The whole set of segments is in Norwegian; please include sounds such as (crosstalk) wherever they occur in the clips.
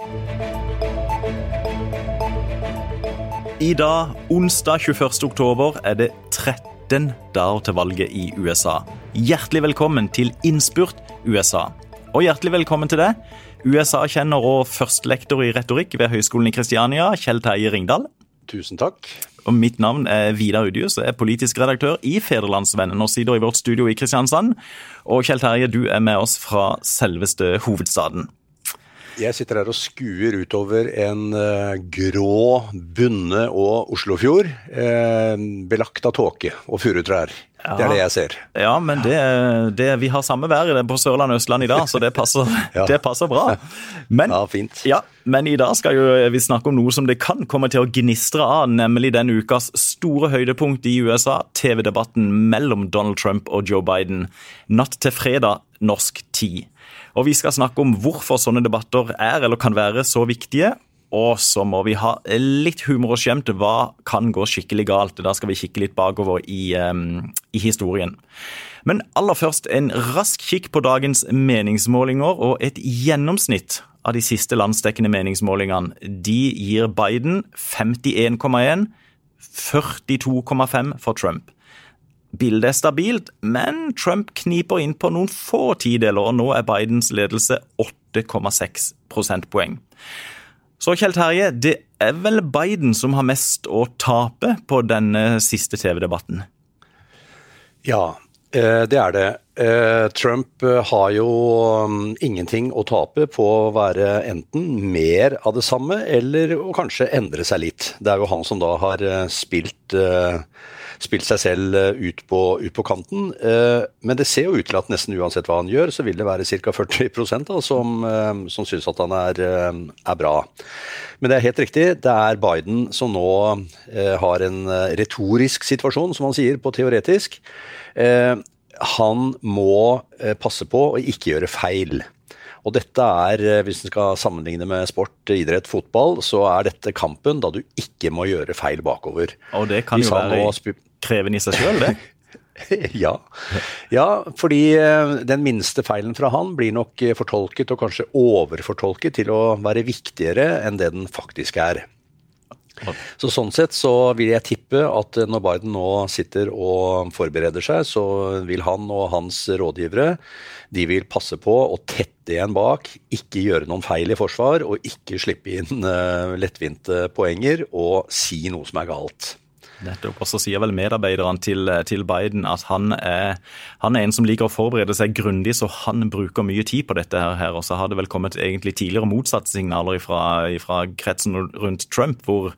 I dag, onsdag 21. oktober, er det 13 dager til valget i USA. Hjertelig velkommen til Innspurt USA. Og hjertelig velkommen til deg, USA-kjenner og førstelektor i retorikk ved Høgskolen i Kristiania, Kjell Terje Ringdal. Tusen takk. Og Mitt navn er Vidar Udius, jeg er politisk redaktør i Federlandsvennen og sitter i vårt studio i Kristiansand. Og Kjell Terje, du er med oss fra selveste hovedstaden. Jeg sitter her og skuer utover en uh, grå bunne- og Oslofjord, eh, belagt av tåke og furutrær. Ja. Det er det jeg ser. Ja, men det, det, vi har samme vær på Sørlandet og Østlandet i dag, så det passer, (laughs) ja. det passer bra. Men, ja, fint. Ja, men i dag skal jo vi snakke om noe som det kan komme til å gnistre av, nemlig den ukas store høydepunkt i USA, TV-debatten mellom Donald Trump og Joe Biden natt til fredag norsk tid. Og vi skal snakke om hvorfor sånne debatter er eller kan være så viktige. Og så må vi ha litt humor og skjemt. Hva kan gå skikkelig galt? Da skal vi kikke litt bakover i, um, i historien. Men aller først en rask kikk på dagens meningsmålinger og et gjennomsnitt av de siste landsdekkende meningsmålingene. De gir Biden 51,1, 42,5 for Trump. Bildet er stabilt, men Trump kniper inn på noen få tideler, og nå er Bidens ledelse 8,6 prosentpoeng. Så Kjell Terje, det er vel Biden som har mest å tape på denne siste TV-debatten? Ja, eh, det er det. Eh, Trump eh, har jo mm, ingenting å tape på å være enten mer av det samme, eller å kanskje endre seg litt. Det er jo han som da har spilt spilt seg selv eh, ut på, ut på, kanten. Eh, men det ser jo ut til at nesten uansett hva han gjør, så vil det være ca. 40 da, som, eh, som syns at han er, er, bra. Men det er helt riktig, det er Biden som nå har en retorisk situasjon, som han sier på teoretisk. han må passe på å ikke gjøre feil. Og dette er, hvis en skal sammenligne med sport, idrett, fotball, så er dette kampen da du ikke må gjøre feil bakover. Og det kan jo være krevende i seg sjøl, det? (laughs) ja. ja, fordi eh, den minste feilen fra han blir nok eh, fortolket, og kanskje overfortolket, til å være viktigere enn det den faktisk er. Så Sånn sett så vil jeg tippe at eh, når Biden nå sitter og forbereder seg, så vil han og hans rådgivere de vil passe på å tette igjen bak, ikke gjøre noen feil i forsvar og ikke slippe inn lettvinte poenger og si noe som er galt. Nettopp. Og så sier vel medarbeiderne til, til Biden at han er, han er, en som liker å forberede seg grundig, så han bruker mye tid på dette. her. Og så har det vel kommet egentlig tidligere motsatte signaler fra kretsen rundt Trump, hvor,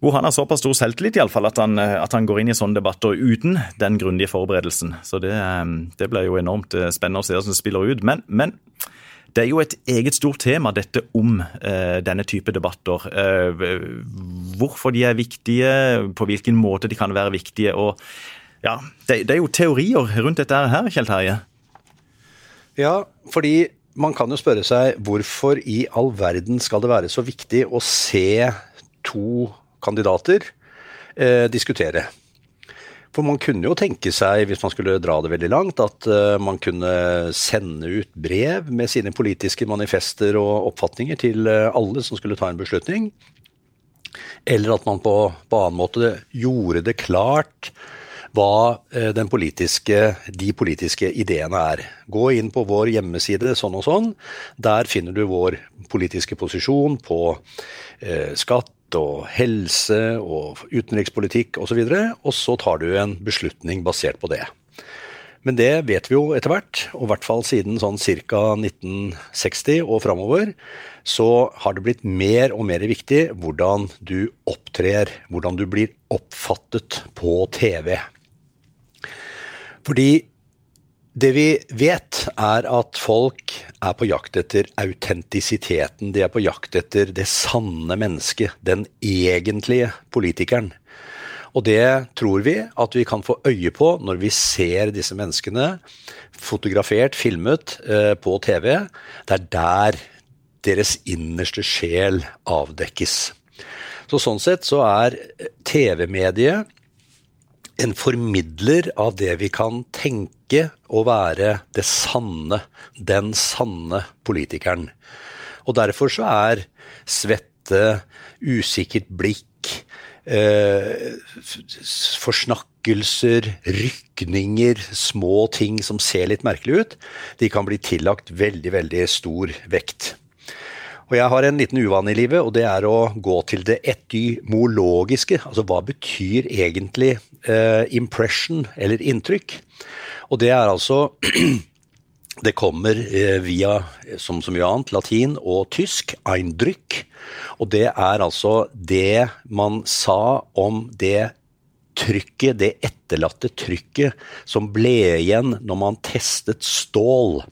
hvor han har såpass stor selvtillit i alle fall, at han, at han går inn i sånne debatter uten den grundige forberedelsen. Så det, det blir jo enormt spennende å se hvordan det spiller ut. Men, men det er jo et eget stort tema, dette om eh, denne type debatter. Eh, hvorfor de er viktige, på hvilken måte de kan være viktige. og ja, det, det er jo teorier rundt dette her, Kjell Terje? Ja, fordi man kan jo spørre seg hvorfor i all verden skal det være så viktig å se to kandidater eh, diskutere. For man kunne jo tenke seg, hvis man skulle dra det veldig langt, at uh, man kunne sende ut brev med sine politiske manifester og oppfatninger til uh, alle som skulle ta en beslutning. Eller at man på, på annen måte gjorde det klart hva uh, politiske, de politiske ideene er. Gå inn på vår hjemmeside sånn og sånn. Der finner du vår politiske posisjon på skatt og helse og utenrikspolitikk osv. Og, så og så tar du en beslutning basert på det. Men det vet vi jo etter hvert, og i hvert fall siden sånn ca. 1960 og framover, så har det blitt mer og mer viktig hvordan du opptrer, hvordan du blir oppfattet på TV. Fordi det vi vet, er at folk er på jakt etter autentisiteten. De er på jakt etter det sanne mennesket, den egentlige politikeren. Og det tror vi at vi kan få øye på når vi ser disse menneskene fotografert, filmet eh, på TV. Det er der deres innerste sjel avdekkes. Så sånn sett så er TV-mediet en formidler av det vi kan tenke å være det sanne, den sanne politikeren. Og derfor så er svette, usikkert blikk, eh, forsnakkelser, rykninger, små ting som ser litt merkelig ut, de kan bli tillagt veldig, veldig stor vekt. Og jeg har en liten uvane i livet, og det er å gå til det etymologiske. Altså hva betyr egentlig eh, impression, eller inntrykk? Og det er altså (clears throat) Det kommer eh, via, som så mye annet, latin og tysk, eindrykk. Og det er altså det man sa om det trykket, det etterlatte trykket som ble igjen når man testet stål.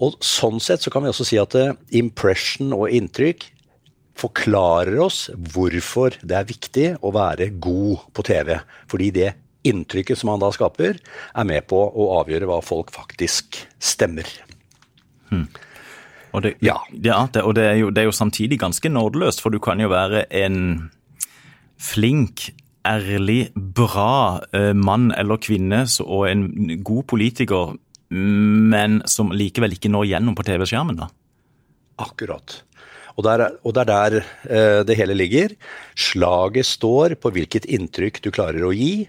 Og Sånn sett så kan vi også si at eh, impression og inntrykk forklarer oss hvorfor det er viktig å være god på TV. Fordi det inntrykket som han da skaper, er med på å avgjøre hva folk faktisk stemmer. Hmm. Og, det, ja. Ja, det, og det, er jo, det, er jo, samtidig ganske nådeløst, for du kan jo være en flink, ærlig, bra eh, mann eller kvinne og en god politiker men som likevel ikke når gjennom på TV-skjermen, da? Akkurat. Og, der, og det er der eh, det hele ligger. Slaget står på hvilket inntrykk du klarer å gi.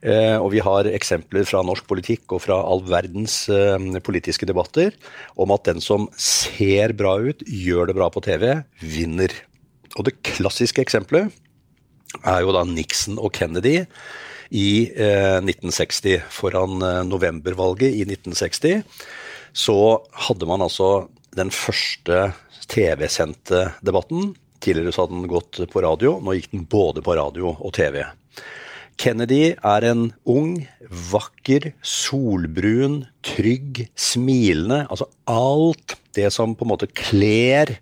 Eh, og vi har eksempler fra norsk politikk og fra all verdens eh, politiske debatter om at den som ser bra ut, gjør det bra på TV, vinner. Og det klassiske eksempelet er jo da Nixon og Kennedy i eh, 1960, foran eh, novembervalget i 1960, så hadde man altså den første TV-sendte debatten. Tidligere så hadde den gått på radio, nå gikk den både på radio og TV. Kennedy er en ung, vakker, solbrun, trygg, smilende Altså alt det som på en måte kler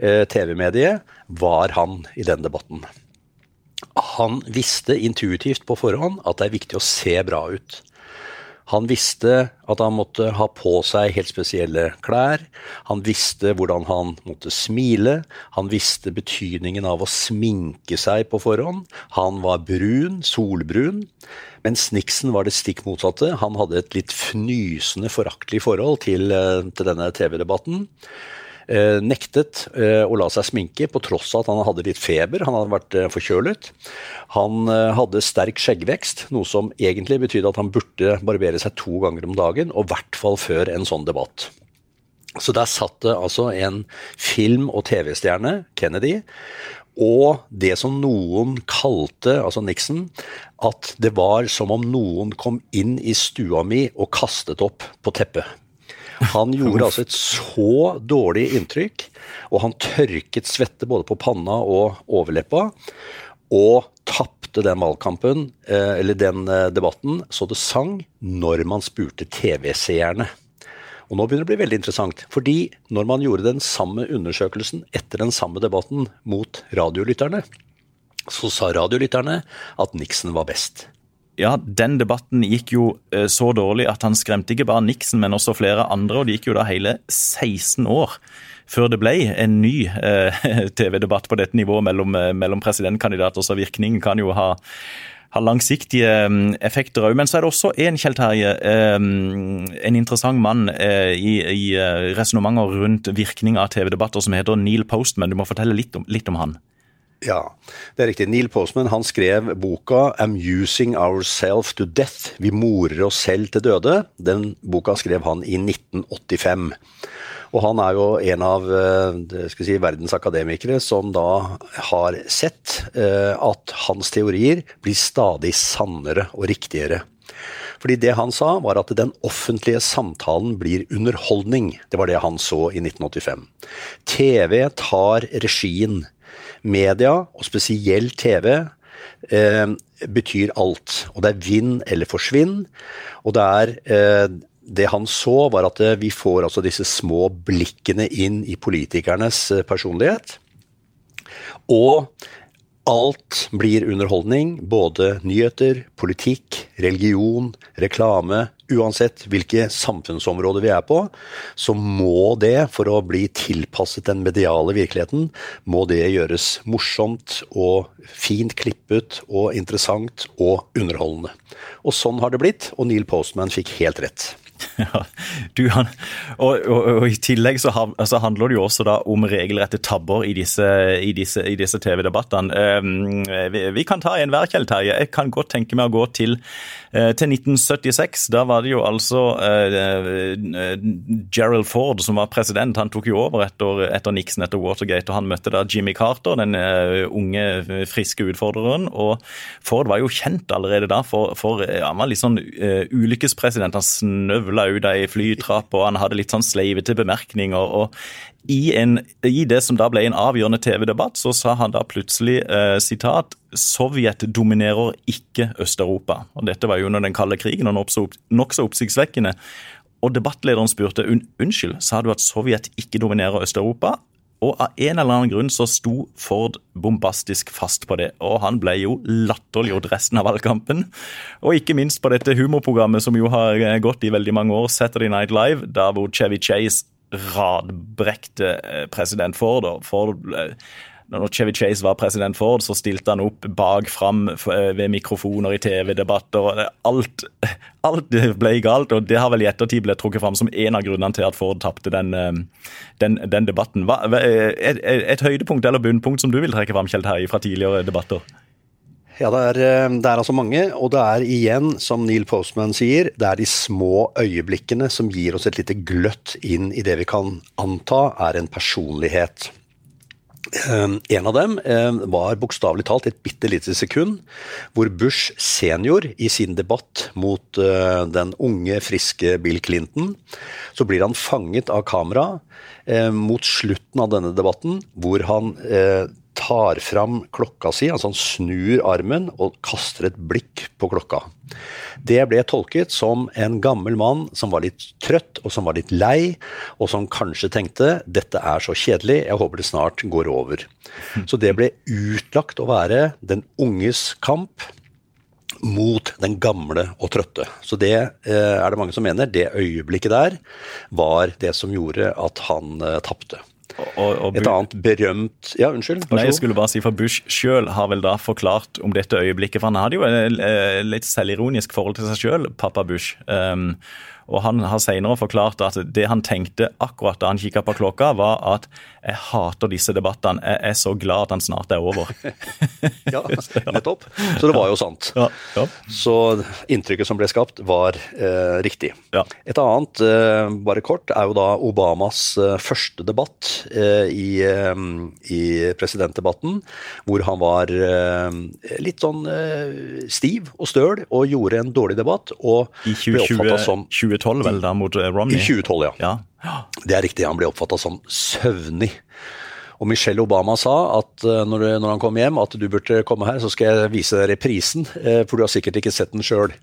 eh, TV-mediet, var han i den debatten han visste intuitivt på forhånd at det er viktig å se bra ut. Han visste at han måtte ha på seg helt spesielle klær. Han visste hvordan han måtte smile. Han visste betydningen av å sminke seg på forhånd. Han var brun, solbrun. Mens Nixon var det stikk motsatte. Han hadde et litt fnysende, foraktelig forhold til, eh, til denne TV-debatten. Eh, nektet eh, å la seg sminke på tross av at han hadde litt feber. Han hadde vært eh, forkjølet. Han hadde sterk skjeggvekst, noe som egentlig betydde at han burde barbere seg to ganger om dagen, og i hvert fall før en sånn debatt. Så der satt det altså en film- og TV-stjerne, Kennedy, og det som noen kalte, altså Nixon, at det var som om noen kom inn i stua mi og kastet opp på teppet. Han gjorde altså et så dårlig inntrykk, og han tørket svette både på panna og overleppa. Og tapte den valgkampen, eh, eller den eh, debatten, så det sang når man spurte TV-seerne. Og nå begynner det å bli veldig interessant, fordi når man gjorde den samme undersøkelsen etter den samme debatten mot radiolytterne, så sa radiolytterne at Nixon var best ja, den debatten gikk jo eh, så dårlig at han skremte ikke bare Nixon, men også flere andre. Og det gikk jo da hele 16 år før det ble en ny eh, (laughs) TV-debatt på dette nivået mellom, eh, mellom presidentkandidater. Så virkningen kan jo ha, ha langsiktige mm, effekter òg. Men så er det også en, Kjell Terje, en interessant mann i, i resonnementer rundt virkning av TV-debatter som heter Neil Postman. Du må fortelle litt om, litt om han. Ja, det er riktig. Neil Postman han skrev boka 'Amusing Ourself to Death'. Vi morer oss selv til døde. Den boka skrev han i 1985. Og han er jo en av eh, si, verdens akademikere som da har sett eh, at hans teorier blir stadig sannere og riktigere. Fordi det han sa, var at den offentlige samtalen blir underholdning. Det var det han så i 1985. TV tar regien media, og spesielt TV, eh, betyr alt. Og det er vinn eller forsvinn. Og det er eh, Det han så, var at eh, vi får altså disse små blikkene inn i politikernes eh, personlighet. Og Alt blir underholdning, både nyheter, politikk, religion, reklame. Uansett hvilke samfunnsområder vi er på, så må det, for å bli tilpasset den mediale virkeligheten, må det gjøres morsomt og fint klippet og interessant og underholdende. Og sånn har det blitt, og Neil Postman fikk helt rett. (laughs) Ja, du, og, og, og, I tillegg så, ha, altså handler det jo også da om regelrette tabber i disse, disse, disse TV-debattene. Um, vi, vi, kan ta en hver, Kjell Terje. Jeg kan godt tenke meg å gå til, uh, til 1976. Da var det jo altså uh, Gerald Ford som var president. Han tok jo over etter, etter Nixon etter Watergate, og han møtte da Jimmy Carter, den uh, unge, friske utfordreren. og Ford var jo kjent allerede da for, for han var litt sånn ulykkespresident. Han snøvla rulla ut ei flytrapp, og han hadde litt sånn sleivete bemerkninger. og i, en, I det som da ble en avgjørende TV-debatt, så sa han da plutselig eh, sitat Sovjet dominerer ikke Øst-Europa. Og Dette var jo under den kalde krigen og nokså oppsiktsvekkende. Og debattlederen spurte unnskyld, sa du at Sovjet ikke dominerer Øst-Europa? Og av en eller annen grunn så sto Ford bombastisk fast på det. Og han ble jo latterliggjort resten av valgkampen. Og ikke minst på dette humorprogrammet som jo har eh, gått i veldig mange år, Saturday Night Live, der hvor Chevy Chase radbrekte eh, president Ford. og Ford når Chevy Chase var president Ford, så stilte han opp bak fram eh, ved mikrofoner i TV-debatter. Alt, (laughs) alt, ble galt, og det har vel i ettertid blitt trukket fram som en av grunnene til at Ford tapte den, eh, den, den, debatten. Hva, et, et, høydepunkt eller bunnpunkt som du vil trekke fram, Kjell Terje, fra tidligere debatter? Ja, det er, eh, det er, altså mange, og det er igjen, som Neil Postman sier, det er de små øyeblikkene som gir oss et lite gløtt inn i det vi kan anta er en personlighet. Ehm, en av dem ehm, var bokstavelig talt et bitte lite sekund hvor Bush senior i sin debatt mot eh, den unge, friske Bill Clinton, så blir han fanget av kamera ehm, mot slutten av denne debatten, hvor han eh, tar fram klokka si, altså han snur armen og kaster et blikk på klokka. Det ble tolket som en gammel mann som var litt trøtt og som var litt lei, og som kanskje tenkte dette er så kjedelig, jeg håper det snart går over. Så det ble utlagt å være den unges kamp mot den gamle og trøtte. Så det eh, er det mange som mener. Det øyeblikket der var det som gjorde at han eh, tapte. Og, og Et annet berømt Ja, unnskyld. Nei, jeg skulle bare si for Bush sjøl har vel da forklart om dette øyeblikket. For han hadde jo et litt selvironisk forhold til seg sjøl, pappa Bush. Um, og Han har senere forklart at det han tenkte akkurat da han kikka på klokka, var at jeg hater disse debattene, jeg er så glad at han snart er over. (laughs) ja, nettopp. Så det var jo sant. Ja, ja. Så inntrykket som ble skapt, var eh, riktig. Ja. Et annet, eh, bare kort, er jo da Obamas eh, første debatt eh, i, eh, i, presidentdebatten, hvor han var eh, litt sånn stiv og støl og gjorde en dårlig debatt. og I 20, ble oppfatta som 2012, vel, da, mot eh, Romney? I 2012, ja. ja. Det er riktig. Han ble oppfatta som søvnig. Og Michelle Obama sa at eh, når, når, han kom hjem, at du burde komme her, så skal jeg vise deg reprisen, eh, for du har sikkert ikke sett den sjøl.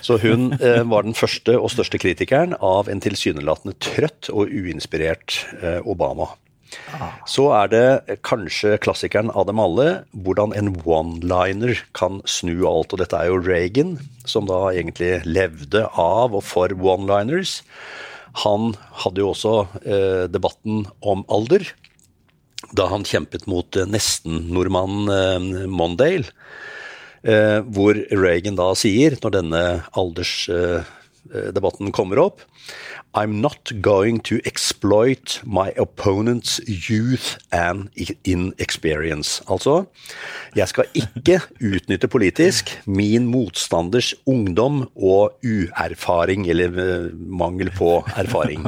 Så hun var den første og største kritikeren av en tilsynelatende trøtt og uinspirert Obama. Så er det kanskje klassikeren av dem alle, hvordan en one-liner kan snu alt. Og dette er jo Reagan, som da egentlig levde av og for one-liners. Han hadde jo også eh, debatten om alder da han kjempet mot eh, nesten-nordmannen eh, Mondale. Eh, hvor Reagan da sier, når denne alders... eh, kommer opp I'm not going to exploit my opponent's youth and inexperience. Altså, jeg skal ikke utnytte politisk min motstanders ungdom og uerfaring, eller eh, mangel på erfaring.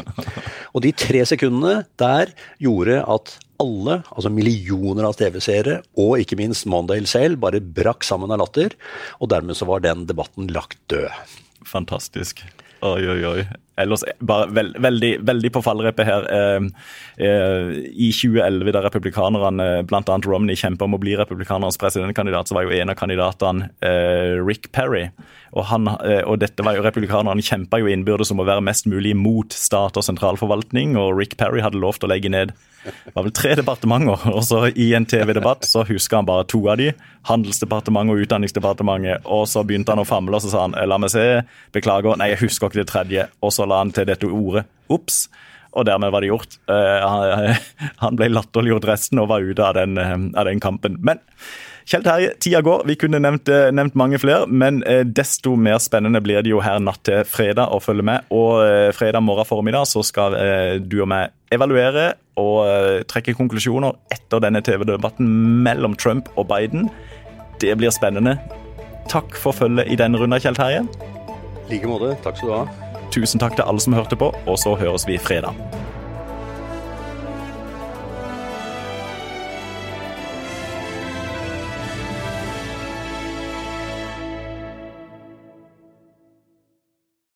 Og de tre sekundene der gjorde at alle, altså millioner av TV-seere, og ikke minst Mondale selv, bare brakk sammen av latter. Og dermed så var den debatten lagt død. Fantastisk. Oi, oi, oi. Ellers bare veld, veldig, veldig på fallrepet her. Eh, eh, I 2011, da republikanerne, bl.a. Romney, kjempa om å bli republikanernes presidentkandidat, så var jo en av kandidatene eh, Rick Perry. Og, han, eh, og dette var jo Republikanerne kjempa jo innbyrdes om å være mest mulig mot stat og sentralforvaltning, og Rick Perry hadde lovt å legge ned det var vel tre departementer. Og så i en TV-debatt så huska han bare to av de. Handelsdepartementet og Utdanningsdepartementet. Og så begynte han å famle og så sa han la meg se, beklager, nei jeg husker ikke det tredje. Og så la han til dette ordet ops. Og dermed var det gjort. (laughs) Han ble latterliggjort resten og var ute av den, av den kampen. Men Kjell Terje, tida går. Vi kunne nevnt, nevnt, mange flere, men desto mer spennende blir det jo her natt til fredag å følge med. Og fredag morgen formiddag så skal du og meg evaluere og trekke konklusjoner etter denne TV-debatten mellom Trump og Biden. Det blir spennende. Takk for følget i denne runden, Kjell Terje. Like måte. Takk skal du ha. Tusen takk til alle som hørte på, og så høres vi fredag.